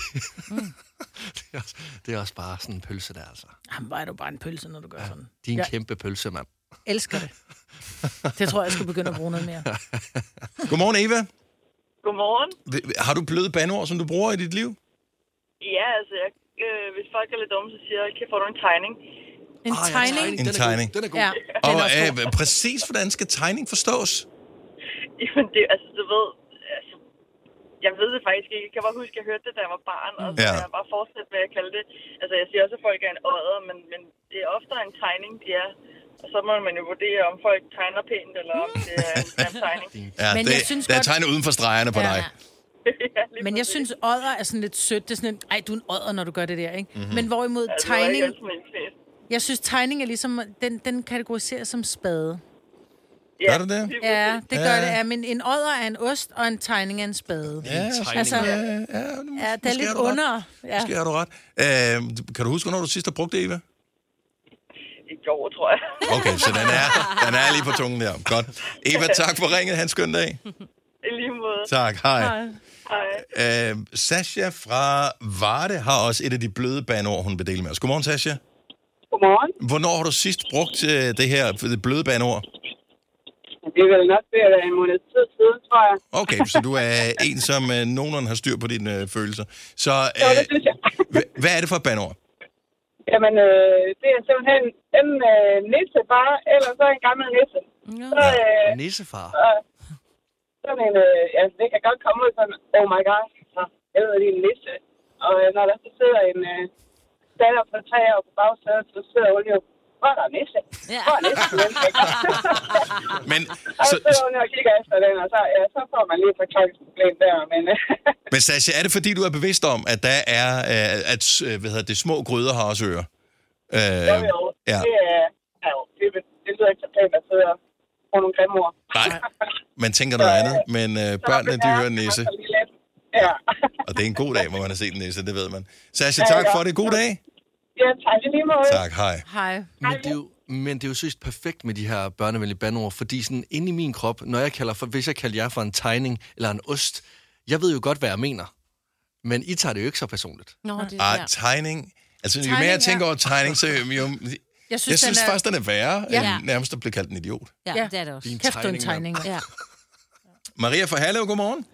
Det er, også, det er også bare sådan en pølse der, altså. Jamen, er du bare en pølse, når du gør sådan. Din Jeg kæmpe pølse, mand. elsker det. Det tror jeg, jeg skal begynde at bruge noget mere. Godmorgen, Eva. Godmorgen. Har du bløde bandord, som du bruger i dit liv? Ja, altså, jeg, øh, hvis folk er lidt dumme, så siger jeg, kan få du en tegning? En Ah, ja, tegning. En Den er tegning. God. Den er god. Ja, Og er øh, præcis, hvordan skal tegning forstås? Jamen, det, altså, du ved, altså, jeg ved det faktisk ikke. Jeg kan bare huske, at jeg hørte det, da jeg var barn, og så Ja. ja. jeg bare fortsat med at kalde det. Altså, jeg siger også, at folk er en odder, men, men det er ofte en tegning, de er. Og så må man jo vurdere, om folk tegner pænt, eller om det er en tegning. Ja, Men det, jeg synes der er godt- tegnet uden for stregerne på Ja. dig. ja, Men jeg synes, odder er sådan lidt sødt. Det er sådan en, ej, du er en odder, når du gør det der, ikke? Mhm. Mm-hmm. Men hvorimod det var ikke jeg synes, tegning er ligesom, den, den kategoriseres som spade. Gør du det? Ja, det gør Ja. det. Ja, men en odder er en ost, og en tegning er en spade. Ja, altså, ja, ja, ja, det er måske lidt under. Ja. Måske har du ret. Øh, kan du huske, hvornår du sidst har brugt det, Eva? I går, tror jeg. Okay, så den er, den er lige på tungen der. Godt. Eva, tak for ringet. Han skøn dag. I lige måde. Tak, hej. Hej. Øh, Sasha fra Varde har også et af de bløde banord, hun vil dele med os. Godmorgen, Sasha. Godmorgen. Hvornår har du sidst brugt øh, det her det bløde banord? Det er vel nok ved at være en måned tid siden, tror jeg. Okay, så du er en, som øh, nogenlunde har styr på dine øh, følelser. Så Jo, øh, det synes jeg. hva- hvad er det for et banord? Jamen, øh, det er simpelthen en øh, nisse bare, eller så en gammel nisse. Så, øh, Nissefar. så, sådan en, øh, ja, det kan godt komme ud sådan, oh my god, så helvede, det er en nisse. Og øh, når der så sidder en øh, datter på tre år på bagsædet, så sidder hun jo, hvor er der? Hvor er nisse? Men, og så så, sidder hun og kigger efter den, og så, ja, så får man lige et forklaringsproblem der, men... Men Sasha, er det fordi, du er bevidst om, at der er, øh, at øh, hvad hedder det, små gryder har også ører? Øh, Jo, jo. ja. Det, er, ja, jo, det, det lyder ikke så pænt at sidde og få nogle grimme ord. Nej, man tænker noget andet, men øh, børnene, de hører en nisse. Ja. Og det er en god dag, hvor man har set en nisse, det ved man. Sasha, tak for det. God dag. Ja, tak i lige måde. Tak, hej. Hej. Men det, er jo, men det er jo seriøst perfekt med de her børnevenlige bandord, fordi sådan inde i min krop, når jeg kalder for, hvis jeg kalder jer for en tegning eller en ost, jeg ved jo godt, hvad jeg mener. Men I tager det jo ikke så personligt. Nå, det Ah, tegning. Altså, jo Tegning, mere jeg tænker ja. over tegning, så jo... jo jeg synes, jeg synes den er- faktisk, den er værre, Ja. end nærmest at blive kaldt en idiot. Ja, Ja. det er det også. Din Kæft, er en tegning, tegning. Ja. Maria fra Hallev, godmorgen.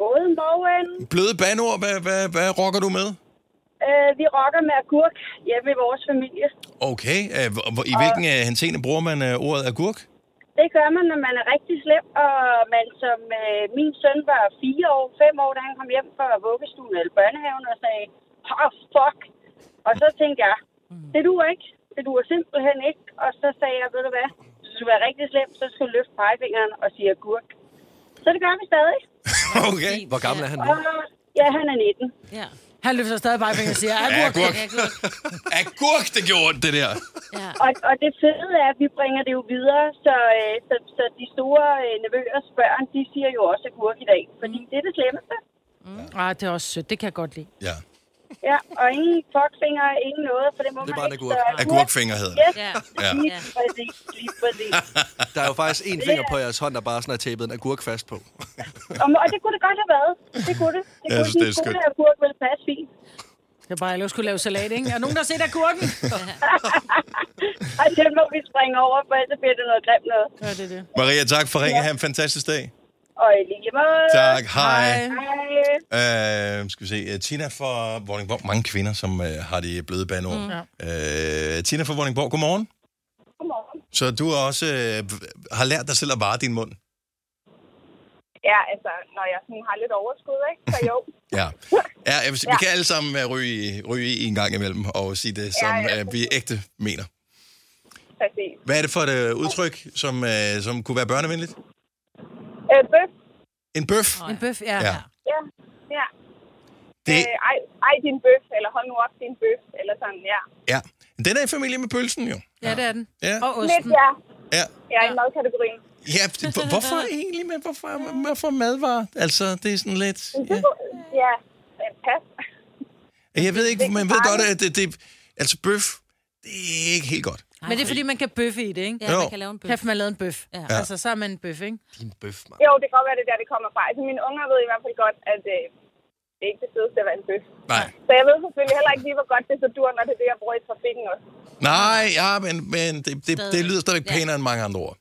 Godmorgen. Bløde banord, hvad, hvad, hvad rocker du med? Øh, vi rocker med agurk hjemme i vores familie. Okay, øh, i hvilken øh, henseende bruger man øh, ordet agurk? Det gør man, når man er rigtig slem, og man som øh, min søn var fire år, fem år, da han kom hjem fra vuggestuen eller børnehaven og sagde, oh, fuck. Og så tænkte jeg, det duer ikke. Det duer simpelthen ikke. Og så sagde jeg, ved du hvad, hvis du er rigtig slem, så skal du løfte pegefingeren og sige agurk. Så det gør vi stadig. Okay. Hvor gammel er han nu? Og, ja, han er 19. Ja. Han løfter stadig bare fingre og siger, Ja, agurk. agurk. Agurk, det gjorde det der. Ja. Og, og det fede er, at vi bringer det jo videre, så, øh, så, så de store øh, nevøers børn, de siger jo også agurk i dag, fordi det er det slemmeste. Ah, det er også sødt. Det kan jeg godt lide. Ja. Ja, og ingen fuckfinger, ingen noget, for det må Det er man bare en ikke. agurk. Så Agurkfinger hedder Yes, det. Ja. Ja. lige præcis, lige præcis. Der er jo faktisk en finger på jeres hånd, der bare sådan er tapet en agurk fast på. Og, og det kunne det godt have været. Det kunne det. Det Jeg kunne synes, det er en skønt. agurk ville passe fint. Det er bare, at jeg skulle lave salat, ikke? Er nogen, der har set agurken? Og det må vi springe over, for ellers bliver det noget grimt noget. Ja, det er det. Maria, tak for ringen. Ha' en fantastisk dag. Og i lige måde. Tak, hej. Hej. Øh, skal vi se. øh, Tina fra Vordingborg. Mange kvinder, som øh, har de bløde banord. Mm. Øh, Tina fra Vordingborg, godmorgen. Godmorgen. Så du også øh, har lært dig selv at vare din mund. Ja, altså, når jeg sådan har lidt overskud, ikke? Så jo. Ja. ja jeg vil sige, Vi kan alle sammen øh, ryge, i- ryge i en gang imellem og sige det, som Ja, ja. øh, vi ægte mener. Præcis. Hvad er det for et øh, udtryk, som, øh, som kunne være børnevenligt? Øh, bøf. En bøf? En bøf, ja. Ja. Ja, ja. Det, Øh, ej, ej, din bøf, eller hold nu op din bøf, eller sådan, ja. ja. Den er i familie med pølsen, jo. Ja, det er den. Ja. Og Lidt, osten. ja. Ja. Jeg er i madkategorien. Ja, hvorfor egentlig? Men hvorfor, hvorfor madvarer? Altså, det er sådan lidt... Ja, ja pas. Jeg ved ikke, man ved godt, at det, det, altså bøf, det er ikke helt godt. Men det er fordi, man kan bøffe i det, ikke? Ja, Jo. man kan lave en bøf. Kæft, man lavede en bøf. Ja. Ja. Altså, så er man en bøf, ikke? Din bøf, mand. Jo, det kan godt være, det er der, det kommer fra. Altså, mine unger ved i hvert fald godt, at øh, det er ikke det fedeste at være en bøf. Nej. Så jeg ved selvfølgelig heller ikke lige, hvor godt det så dur, når det er det, jeg bruger i trafikken også. Nej, ja, men, men det, det, det lyder stadigvæk Ja. pænere end mange andre ord.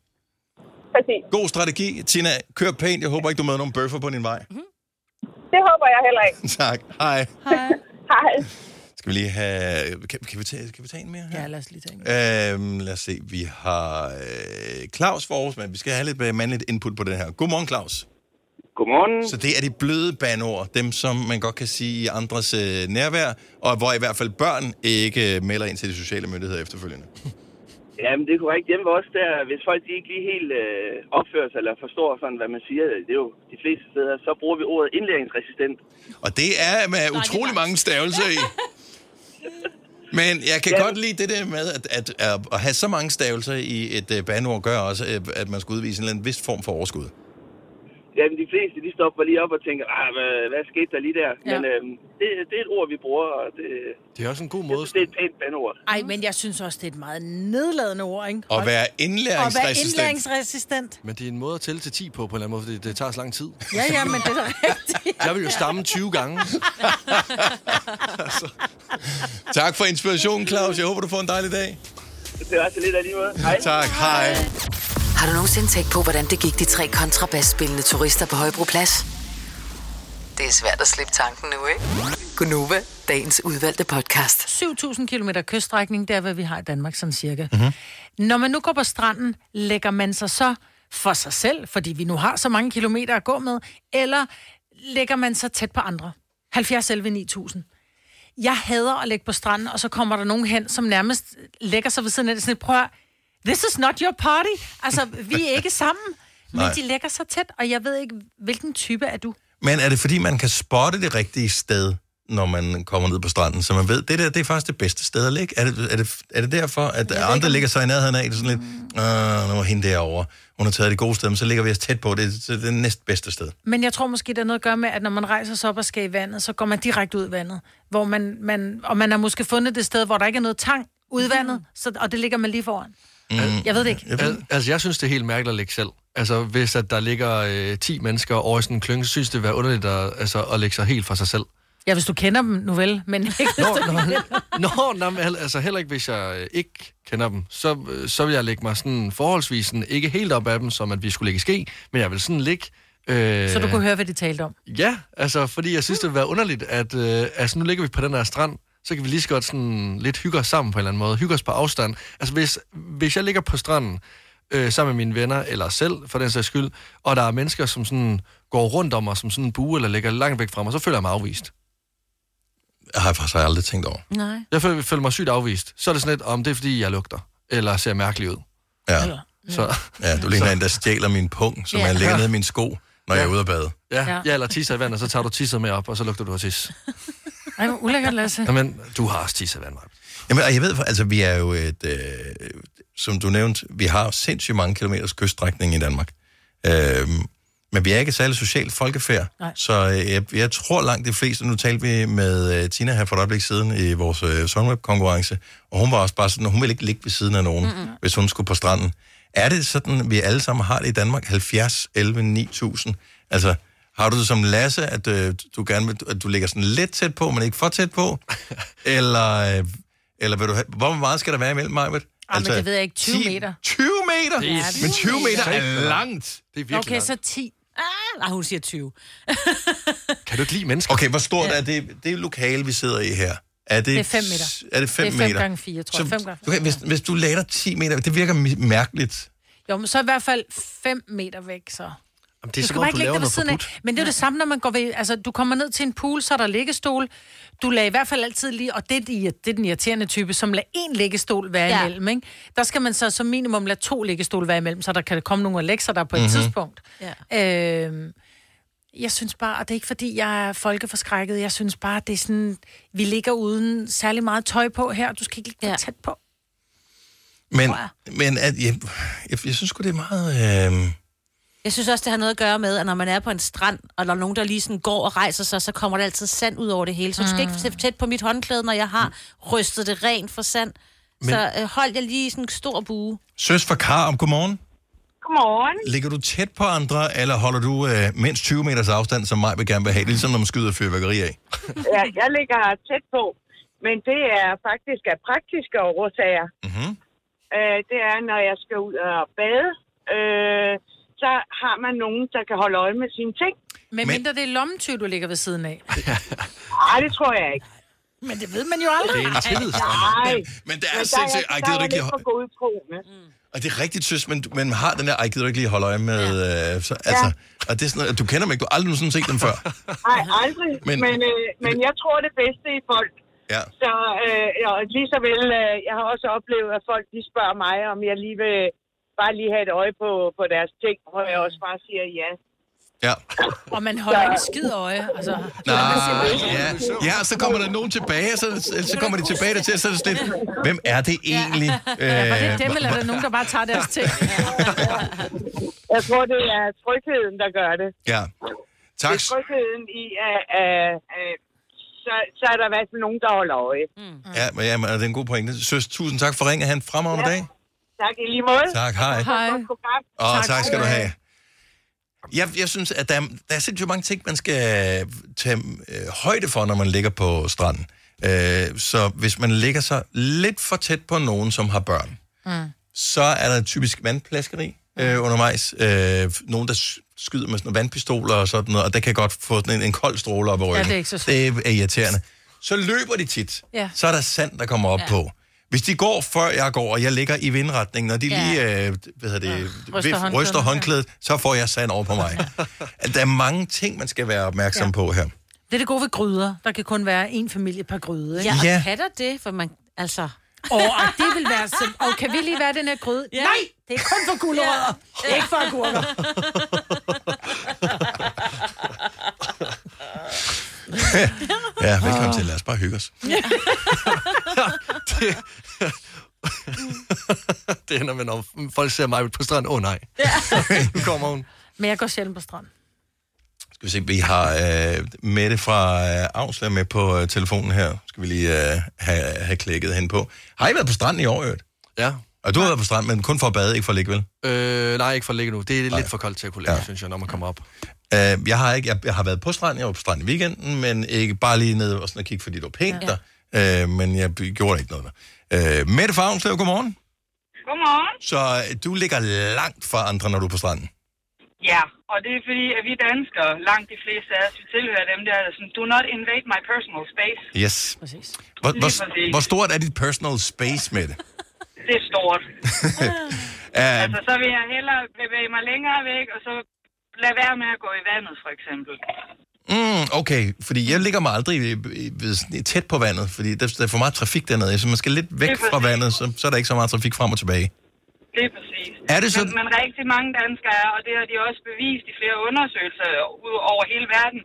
Præcis. God strategi. Tina, kør pænt. Jeg håber ikke, du møder nogen bøffer på din vej. Det håber jeg heller ikke. tak. Hej. Hej. Skal vi lige have... Kan, kan, vi, tage, kan vi tage en mere her? Ja, lad os lige tage en. Øhm, lad os se. Vi har øh, Claus for Aarhus, men vi skal have lidt øh, mandligt input på det her. Godmorgen, Claus. Godmorgen. Så det er de bløde banord, dem som man godt kan sige i andres øh, nærvær, og hvor i hvert fald børn ikke øh, melder ind til de sociale myndigheder efterfølgende. Jamen, det er korrekt. Hjemme os, der, hvis folk de ikke lige helt øh, opfører sig eller forstår sådan, hvad man siger, det er jo de fleste steder, så bruger vi ordet indlæringsresistent. Og det er med utrolig mange stavelser i. Men jeg kan Ja. godt lide det der med, at, at, at, have så mange stavelser i et uh, bandord, gør også, øh, at man skal udvise en eller anden vis form for overskud. Fleste, de stopper lige op og tænker, ah, hvad, hvad skete der lige der? Ja. Men øhm, det, det er et ord, vi bruger, og det, Det er også en god måde. det er et pænt bandord. Ej, men jeg synes også, det er et meget nedladende ord, ikke? At være Og være indlæringsresistent. indlæringsresistent. Men det er en måde at tælle til 10 på, på en eller anden måde, fordi det tager så lang tid. Ja, ja, men det er da rigtigt. Jeg vil jo stamme 20 gange. Tak for inspirationen, Claus. Jeg håber, du får en dejlig dag. Det er også lidt af lige måde. Hej. Tak, hej. Har du nogensinde tænkt på, hvordan det gik de tre kontrabasspillende turister på Højbroplads? Det er svært at slippe tanken nu, ikke? Gunova, dagens udvalgte podcast. 7.000 km kyststrækning, det er, hvad vi har i Danmark, sådan cirka. Mm-hmm. Når man nu går på stranden, lægger man sig så for sig selv, fordi vi nu har så mange kilometer at gå med, eller lægger man sig tæt på andre? 70 11 9000. Jeg hader at ligge på stranden, og så kommer der nogen hen, som nærmest lægger sig ved siden af det. Sådan, prøv at, this is not your party. Altså, vi er ikke sammen. Men Nej. de lægger sig tæt, og jeg ved ikke, hvilken type er du? Men er det fordi, man kan spotte det rigtige sted, når man kommer ned på stranden, så man ved, det der det er faktisk det bedste sted at ligge? Er det, er det, er det derfor, at andre ligger sig i nærheden af det sådan lidt, ah, nu er hende derovre, hun har taget det gode sted, men så ligger vi os tæt på, det, det er det næstbedste sted. Men jeg tror måske, der er noget at gøre med, at når man rejser sig op og skal i vandet, så går man direkte ud i vandet. Hvor man, man, og man har måske fundet det sted, hvor der ikke er noget tang ud i vandet, så, og det ligger man lige foran. Mm. Jeg ved det ikke. Al- altså, jeg synes, det er helt mærkeligt at ligge selv. Altså, hvis at der ligger øh, 10 mennesker over i sådan en klynge, så synes det være underligt at, altså, at lægge sig helt for sig selv. Ja, hvis du kender dem nu vel, men ikke hvis Nå, du nå, nå, nå, men altså heller ikke, hvis jeg øh, ikke kender dem, så, øh, så vil jeg lægge mig sådan forholdsvis sådan, ikke helt op af dem, som at vi skulle ligge i ske, men jeg vil sådan ligge... Øh, Så du kunne høre, hvad de talte om. Ja, altså, fordi jeg synes, det vil være underligt, at øh, altså, nu ligger vi på den her strand, så kan vi lige så godt sådan lidt hygge os sammen på en eller anden måde. Hygge os på afstand. Altså, hvis, hvis jeg ligger på stranden øh, sammen med mine venner, eller selv for den sags skyld, og der er mennesker, som sådan går rundt om mig som sådan en bue, eller ligger langt væk fra mig, så føler jeg mig afvist. Jeg har faktisk aldrig tænkt over. Nej. Jeg føler, føler mig sygt afvist. Så er det sådan lidt, om det er, fordi jeg lugter, eller ser mærkelig ud. Ja. Så, Ja, du ligner en, der stjæler min pung, som Ja. ja. ligger nede i min sko, når jeg er ude at bade. ja, Ja. ja. eller tisser i vand, og så tager du tisset med op, og så lugter du af tis. Ej, hvor ulækkert, Lasse. Jamen, du har også tisset i vand, Maja. Jamen, og jeg ved, altså vi er jo et, øh, som du nævnte, vi har sindssygt mange kilometers kyststrækning i Danmark. Øh, men vi er ikke et særligt socialt folkefærd, Nej. så øh, jeg, jeg tror langt de fleste, nu talte vi med øh, Tina her for et øjeblik siden i vores øh, Sunweb-konkurrence, og hun var også bare sådan, hun ville ikke ligge ved siden af nogen, mm-hmm. hvis hun skulle på stranden. Er det sådan, vi alle sammen har det i Danmark, 70, 11, 9000? Altså, har du det som Lasse, at øh, du gerne vil, at du ligger sådan lidt tæt på, men ikke for tæt på? eller, øh, eller vil du have, hvor meget skal der være imellem mig? Ej, men det ved jeg ikke. 20 10 meter. 20 meter? Det er men 20 meter er meter. langt. Det er virkelig Okay, så 10. Ah, nej, hun siger 20. Kan du ikke lide mennesker? Okay, hvor stort ja. er det, det lokale, vi sidder i her? Er det, Det er fem meter. Er det 5 Det er fem meter? gange fire, tror jeg. Fem gange okay, hvis, hvis du lader 10 meter, det virker mærkeligt. Jo, men så i hvert fald 5 meter væk, så. Jamen, det er Du som skal om, bare du laver noget siden af. Men det er det samme, når man går ved... Altså, du kommer ned til en pool, så er der liggestol. Du lader i hvert fald altid lige... Og det er, de, det er den irriterende type, som lader en liggestol være Ja. imellem, ikke? Der skal man så som minimum lade to liggestol være imellem, så der kan komme nogle sig der på et Mhm. mm-hmm. tidspunkt. Ja. Øhm, jeg synes bare, og det er ikke fordi, jeg er folkeforskrækket, jeg synes bare, det er sådan, vi ligger uden særlig meget tøj på her, du skal ikke ligge Ja. tæt på. Men, men at, jeg, jeg, jeg synes sgu, det er meget... Øh, Jeg synes også, det har noget at gøre med, at når man er på en strand, og der er nogen, der lige sådan går og rejser sig, så kommer der altid sand ud over det hele. Så du skal ikke sætte tæt på mit håndklæde, når jeg har rystet det rent for sand. Men... Så øh, hold jeg lige sådan en stor bue. søs for Kar om godmorgen. Godmorgen. Ligger du tæt på andre, eller holder du øh, mindst 20 meters afstand, som mig vil gerne vil have, ligesom når man skyder fyrværkeri af? Ja, jeg ligger tæt på, men det er faktisk af praktiske årsager. Mm-hmm. Øh, det er, når jeg skal ud og bade, øh, så har man nogen, der kan holde øje med sine ting. Men, Men mindre det er lommetyv, du ligger ved siden af. Nej, det tror jeg ikke. Men det ved man jo aldrig. Det er en tillidsstrand. Nej. Men det er Men sindssygt. Ej, der, gider der du er ikke lige lidt for godtroende. Og det er rigtigt, søs, men man har den der, ej, gider du ikke lige holde øje med, øh, så, altså, og det er sådan du kender dem ikke, du har aldrig nogensinde set dem før. Nej, aldrig. Men- Men, men, øh, men jeg tror det bedste i folk. Ja. Så øh, ja, og lige så vel, øh, jeg har også oplevet, at folk de spørger mig, om jeg lige vil bare lige have et øje på, på deres ting, hvor jeg også bare siger ja. Ja. Og man holder ikke skid øje. Altså, Nej, ja. ja, så kommer der nogen tilbage, og så, så kommer de tilbage til, så er det lidt, hvem er det egentlig? Ja, var det Øh, dem, eller er der nogen, der bare tager deres ting? Jeg tror, det er trygheden, der gør det. Ja. Tak. Det er trygheden i, at, at, at så, så er der i hvert fald nogen, der holder øje. Mm. Ja, men, ja, men det er en god pointe. Søs, tusind tak for ringet. Han fremragende dag. Tak i lige måde. Tak, hej. Hej. Og tak, tak skal du have. Jeg, jeg synes, at der, er- der er sindssygt mange ting, man skal tage øh, højde for, når man ligger på stranden. Øh, så hvis man ligger sig lidt for tæt på nogen, som har børn, Mm. så er der typisk vandplaskeri øh, undervejs. Øh, nogen, der skyder med sådan nogle vandpistoler og sådan noget, og det kan godt få sådan en, en kold stråle op i ryggen. det er ikke så. Det er irriterende. Så løber de tit. Ja. Så er der sand, der kommer op ja. på. Hvis de går, før jeg går, og jeg ligger i vindretningen, og de Ja. lige øh, hvad hedder det, ja. Ryster ryster, håndklædet. ryster håndklædet, så får jeg sand over på mig. der er mange ting, man skal være opmærksom Ja. på her. Det er det gode ved gryder. Der kan kun være én familie per gryde, ikke? Ja, og Ja. kan der det? For man, altså... Og, og det vil være så... Og kan vi lige være den her gryde? Ja. Nej, det er kun for gulerødder. Er ikke for agurker. Ja, velkommen til. Lad os bare hygge os. det, det ender med, når folk ser mig på stranden. Åh oh, nej, nu kommer hun. Men jeg går sjældent på strand. Skal vi se, vi har øh, Mette fra øh, Avsla med på øh, telefonen her. Skal vi lige øh, have, have klikket hen på. Har I været på stranden i år, øvrigt? Ja. Og du har været på stranden, men kun for at bade, ikke for at ligge, vel? Øh, nej, ikke for at ligge nu. Det er Nej. lidt for koldt til at kunne ligge, Ja. ja. synes jeg, når man kommer op. Øh, jeg, har ikke, jeg, jeg har været på stranden, jeg var på stranden i weekenden, men ikke bare lige nede og sådan at kigge, fordi det var pænt ja. der. Øh, men jeg gjorde ikke noget der. Øh, Mette fra Avnslev, godmorgen. Godmorgen. Så øh, du ligger langt fra andre, når du er på stranden. Ja, og det er fordi, at vi danskere, langt de fleste af os, vi tilhører dem der, der er sådan, do not invade my personal space. Yes. Præcis. Hvor, hvor, præcis. hvor stort er dit personal space med det? Det er stort. Uh, Altså, så vil jeg hellere bevæge mig længere væk, og så lade være med at gå i vandet, for eksempel. Mm, okay, fordi jeg ligger mig aldrig i- i- ved, sådan, tæt på vandet, fordi der, der er for meget trafik dernede. Så man skal lidt væk fra vandet, så, så er der ikke så meget trafik frem og tilbage. Det er præcis. Er det sådan- Men, men rigtig mange danskere er, og det har de også bevist i flere undersøgelser ud over hele verden,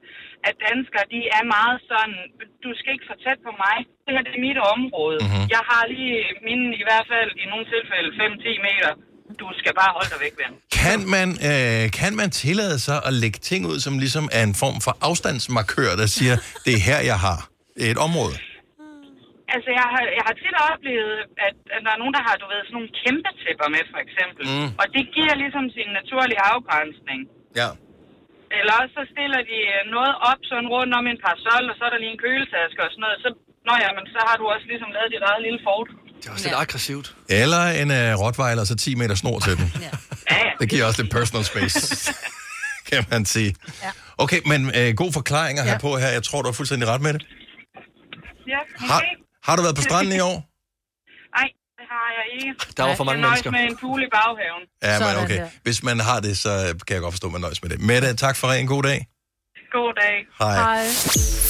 at danskere, de er meget sådan, du skal ikke for tæt på mig. Det her det er mit område. Mhm. Mm-hmm. Jeg har lige mine i hvert fald i nogle tilfælde 5-10 meter. Du skal bare holde dig væk, ven. Kan man, øh, kan man tillade sig at lægge ting ud, som ligesom er en form for afstandsmarkør, der siger, det er her, jeg har et område? Altså, jeg har, jeg har tit oplevet, at, at der er nogen, der har, du ved, sådan nogle kæmpe tæpper med, for eksempel. Mm. Og det giver ligesom sin naturlige afgrænsning. Ja. Eller også så stiller de øh, noget op sådan rundt om en parasol, og så er der lige en køletaske og sådan noget. Så, nå ja, men så har du også ligesom lavet dit eget lille fort. Det er også lidt aggressivt. Eller en øh, rottweiler, så 10 meter snor til den. Det giver også lidt personal space, kan man sige. Okay, men øh, god forklaring at have Ja. på her. Jeg tror, du er fuldstændig ret med det. Ja, Har, okay. har du været på stranden i år? Nej, det har jeg ikke. Der var for mange jeg mennesker. med en pool i baghaven. Ja, men okay. Hvis man har det, så kan jeg godt forstå, at man nøjes med det. Mette, tak for en god dag. God dag. Hej.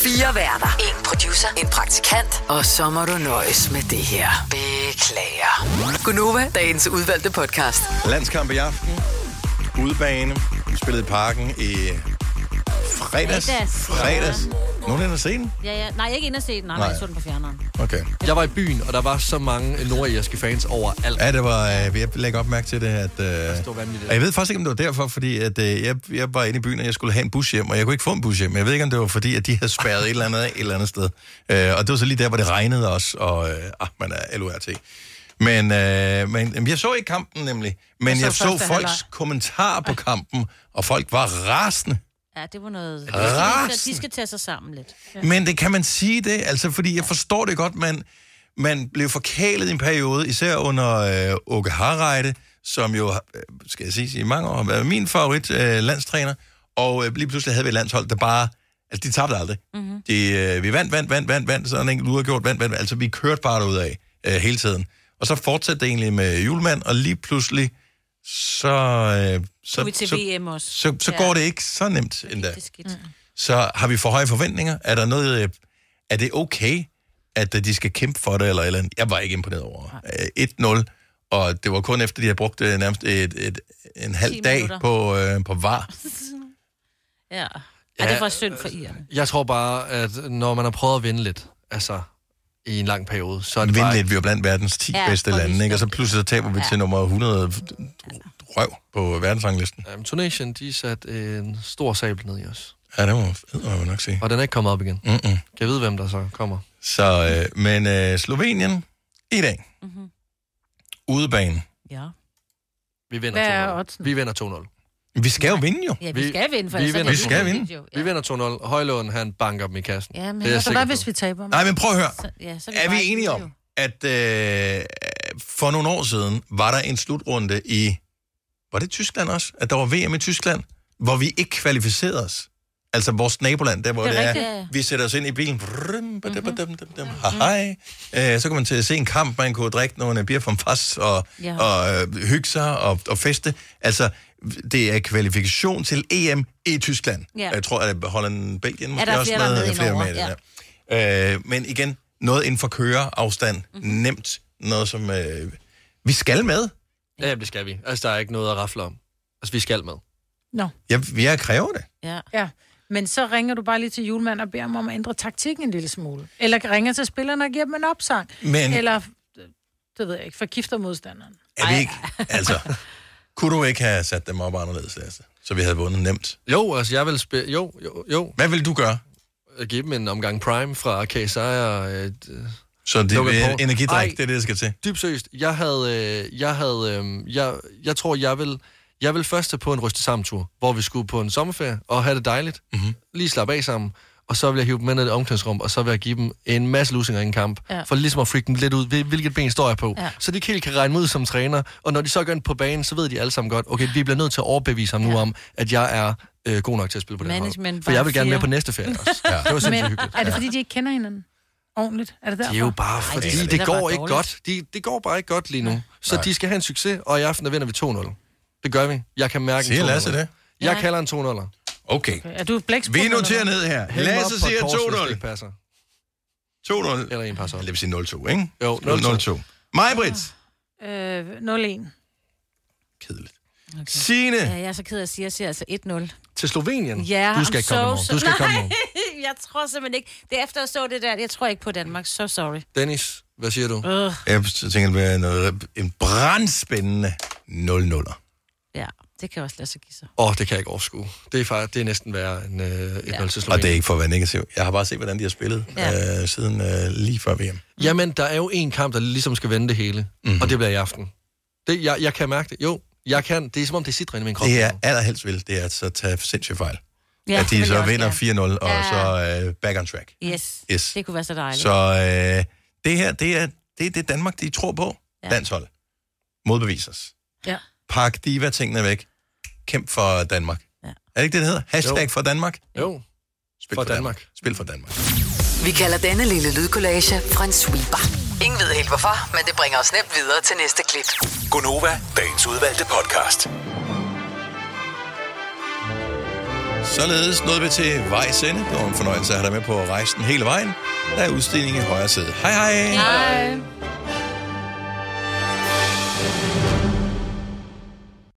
Fire værter. En producer. En praktikant. Og så må du nøjes med det her. Beklager. Gunova, dagens udvalgte podcast. Landskamp i aften. Udebane. Vi spillede i parken i fredags. Fredags. Fredags. Nogen ender se den? Ja, ja. Nej, ikke ind og se den. Nej, nej, Nej. jeg så den på fjerneren. Okay. Jeg var i byen, og der var så mange nordirske fans overalt. Ja, det var, øh, jeg lægger op mærke til det, at... Øh, stod vanvittigt. og jeg ved faktisk ikke, om det var derfor, fordi at, øh, jeg, jeg var inde i byen, og jeg skulle have en bus hjem, og jeg kunne ikke få en bus hjem. Jeg ved ikke, om det var fordi, at de havde spærret et eller andet af et eller andet sted. Øh, og det var så lige der, hvor det regnede også, og øh, ah, man er LORT. Men, øh, men jamen, jeg så ikke kampen nemlig, men Jeg jeg så så, første folks halvleg. kommentarer på kampen, og folk var rasende. Ja, det var noget... De skal, de skal tage sig sammen lidt. Ja. Men det kan man sige det, altså fordi jeg forstår det godt, man, man blev forkælet i en periode, især under øh, Åke Harreide, som jo, øh, skal jeg sige, i mange år har været min favorit øh, landstræner, og øh, lige pludselig havde vi et landshold, der bare, altså de tabte aldrig. Mm-hmm. De, øh, vi vandt, vandt, vandt, vandt, vandt, så en enkelt uafgjort, vandt, vandt, altså vi kørte bare derud af øh, hele tiden. Og så fortsatte det egentlig med julemand, og lige pludselig, så... Øh, Så, så, vi til så, VM også. så, så Ja. går det ikke så nemt endda. Det er skidt. Mm. Så har vi for høje forventninger? Er der noget... øh, Er det okay, at øh, de skal kæmpe for det, eller, eller andet? Jeg var ikke imponeret over. Øh, 1-0, og det var kun efter, de havde brugt øh, nærmest et, et, en halv 10 dag minutter. på, øh, på var. Ja. Ja, det var synd for Iren. Jeg tror bare, at når man har prøvet at vinde lidt, altså i en lang periode, så er det Vind bare... lidt, vi er jo blandt verdens 10 Ja, bedste lande, ikke? og så pludselig så taber vi Ja. til nummer 100 røv på verdensranglisten. Um, Tunesien, de satte en stor sabel ned i os. Ja, det må jeg nok sige. Og den er ikke kommet op igen. Mm-mm. Kan jeg vide, hvem der så kommer? Så, øh, men øh, Slovenien i dag. Mm-hmm. Udebane. Ja. Vi vinder Hvad er 2-0. oddsen? Vi vinder 2-0. Vi skal jo vinde jo. Ja, vi skal vinde, for vi ellers er vinder. det Vi skal vinde. jo. Vi vinder 2-0. Højlån, han banker dem i kassen. Ja, men det er Så hvad på. hvis vi taber? Nej, men prøv at høre. Så, ja, så Er vi enige om, at øh, for nogle år siden var der en slutrunde i... Var det Tyskland også? At der var VM i Tyskland, hvor vi ikke kvalificerede os. Altså vores naboland, der hvor Det det er er, rigtigt, ja. vi sætter os ind i bilen, brum, badum, badum, badum, badum, hej, øh, så kan man til at se en kamp, man kunne drikke nogle bier fra fast og, Ja. og øh, hygge sig og, og feste. Altså, det er kvalifikation til EM i Tyskland. Ja. Jeg tror, at Holland, Belgien måske der er også flere, der er med flere med det der. Øh, men igen, noget inden for køreafstand, Mhm. mm-hmm. nemt, noget som øh, vi skal med. Ja, det skal vi. Altså, der er ikke noget at rafle om. Altså, vi skal med. Nå. Ja, vi er kræver det. Ja. ja. Men så ringer du bare lige til julemanden og beder ham om at ændre taktikken en lille smule. Eller ringer til spillerne og giver dem en opsang. Men- Eller, det ved jeg ikke, forgifter modstanderen. Er vi ikke, altså, kunne du ikke have sat dem op anderledes, Lasse? Så vi havde vundet nemt. Jo, altså, jeg vil spille... Jo, jo, jo. Hvad vil du gøre? At give dem en omgang Prime fra KSI og... Et, Så det er energidrik, det er det, der skal til. Dybt seriøst. Jeg havde... Øh, jeg, havde øh, jeg, jeg tror, jeg vil... Jeg vil først tage på en ryste sammen tur, hvor vi skulle på en sommerferie og have det dejligt. Mm-hmm. Lige slappe af sammen. Og så vil jeg hive dem med ned i et omklædningsrum, og så vil jeg give dem en masse lusinger i en kamp. Ja. For ligesom at freak dem lidt ud, hvil- hvilket ben står jeg på. Ja. Så de ikke helt kan regne ud som træner. Og når de så går ind på banen, så ved de alle sammen godt, okay, vi bliver nødt til at overbevise ham nu om, at jeg er øh, god nok til at spille på den hold. Management For jeg bare vil gerne med på næste ferie også. ja. Det var sindssygt Men hyggeligt. er det fordi, de ikke kender hinanden ordentligt? Er det derfor? Det er jo bare fordi, det Ej, det, det bare går ikke dårligt. godt. De, det går bare ikke godt lige nu. Så Nej. de skal have en succes, og i aften der vinder vi 2-0. Det gør vi. Jeg kan mærke Siger en 2-0. Lasse det? Jeg Ja. kalder en 2-0'er. Okay. Er du blæksprutten? Vi noterer eller ned her. Lasse siger et kors, hvis det 2-0. ikke passer. 2-0. Eller en passer. Det vil sige 0-2, ikke? Jo, 0-2. 0-2. Mig, Britt. hvad? Øh, 0-1. Signe. Ja, jeg er så ked af at sige, at jeg siger altså 1-0. Til Slovenien? Ja, Du skal I'm ikke komme morgen. so- Du skal komme Nej, morgen. jeg tror simpelthen ikke. Det er efter jeg så det der, jeg tror ikke på Danmark. So sorry. Dennis, hvad siger du? Uh, Jeg tænker, det bliver noget, en brandspændende 0-0'er. ja, det kan også lade sig give sig. Åh, oh, det kan jeg ikke overskue. Det er, faktisk, det er næsten værre end øh, 1-0 til Og det er ikke for at være negativ. Jeg har bare set, hvordan de har spillet Ja. ja. øh, siden øh, lige før VM. Jamen, der er jo en kamp, der ligesom skal vende det hele. Mhm. Mm-hmm. Og det bliver i aften. Det, jeg, jeg kan mærke det. Jo, jeg kan. Det er som om, det sidder inde i min krop. Det jeg allerhelst vil, det er at så tage sindssygt fejl. Ja, Ja, at det de så vinder gerne. 4-0, og Ja. så øh, back on track. Yes, Yes. det kunne være så dejligt. Så øh, det her, det er, det er det Danmark, de tror på. Ja. Ja. Landshold. Modbevis os. Ja. Pak diva-tingene væk. Kæmp for Danmark. Ja. Er det ikke det, det hedder? Hashtag Jo. for Danmark? Jo. Spil For for, Danmark. Spil for Danmark. Vi kalder denne lille lydkollage en sweeper. Ingen ved helt hvorfor, men det bringer os nemt videre til næste klip. Gunova, dagens udvalgte podcast. Således nåede vi til vejs ende. Det var en fornøjelse at have dig med på rejsen hele vejen. Der er udstilling i højre side. Hej hej! Hej.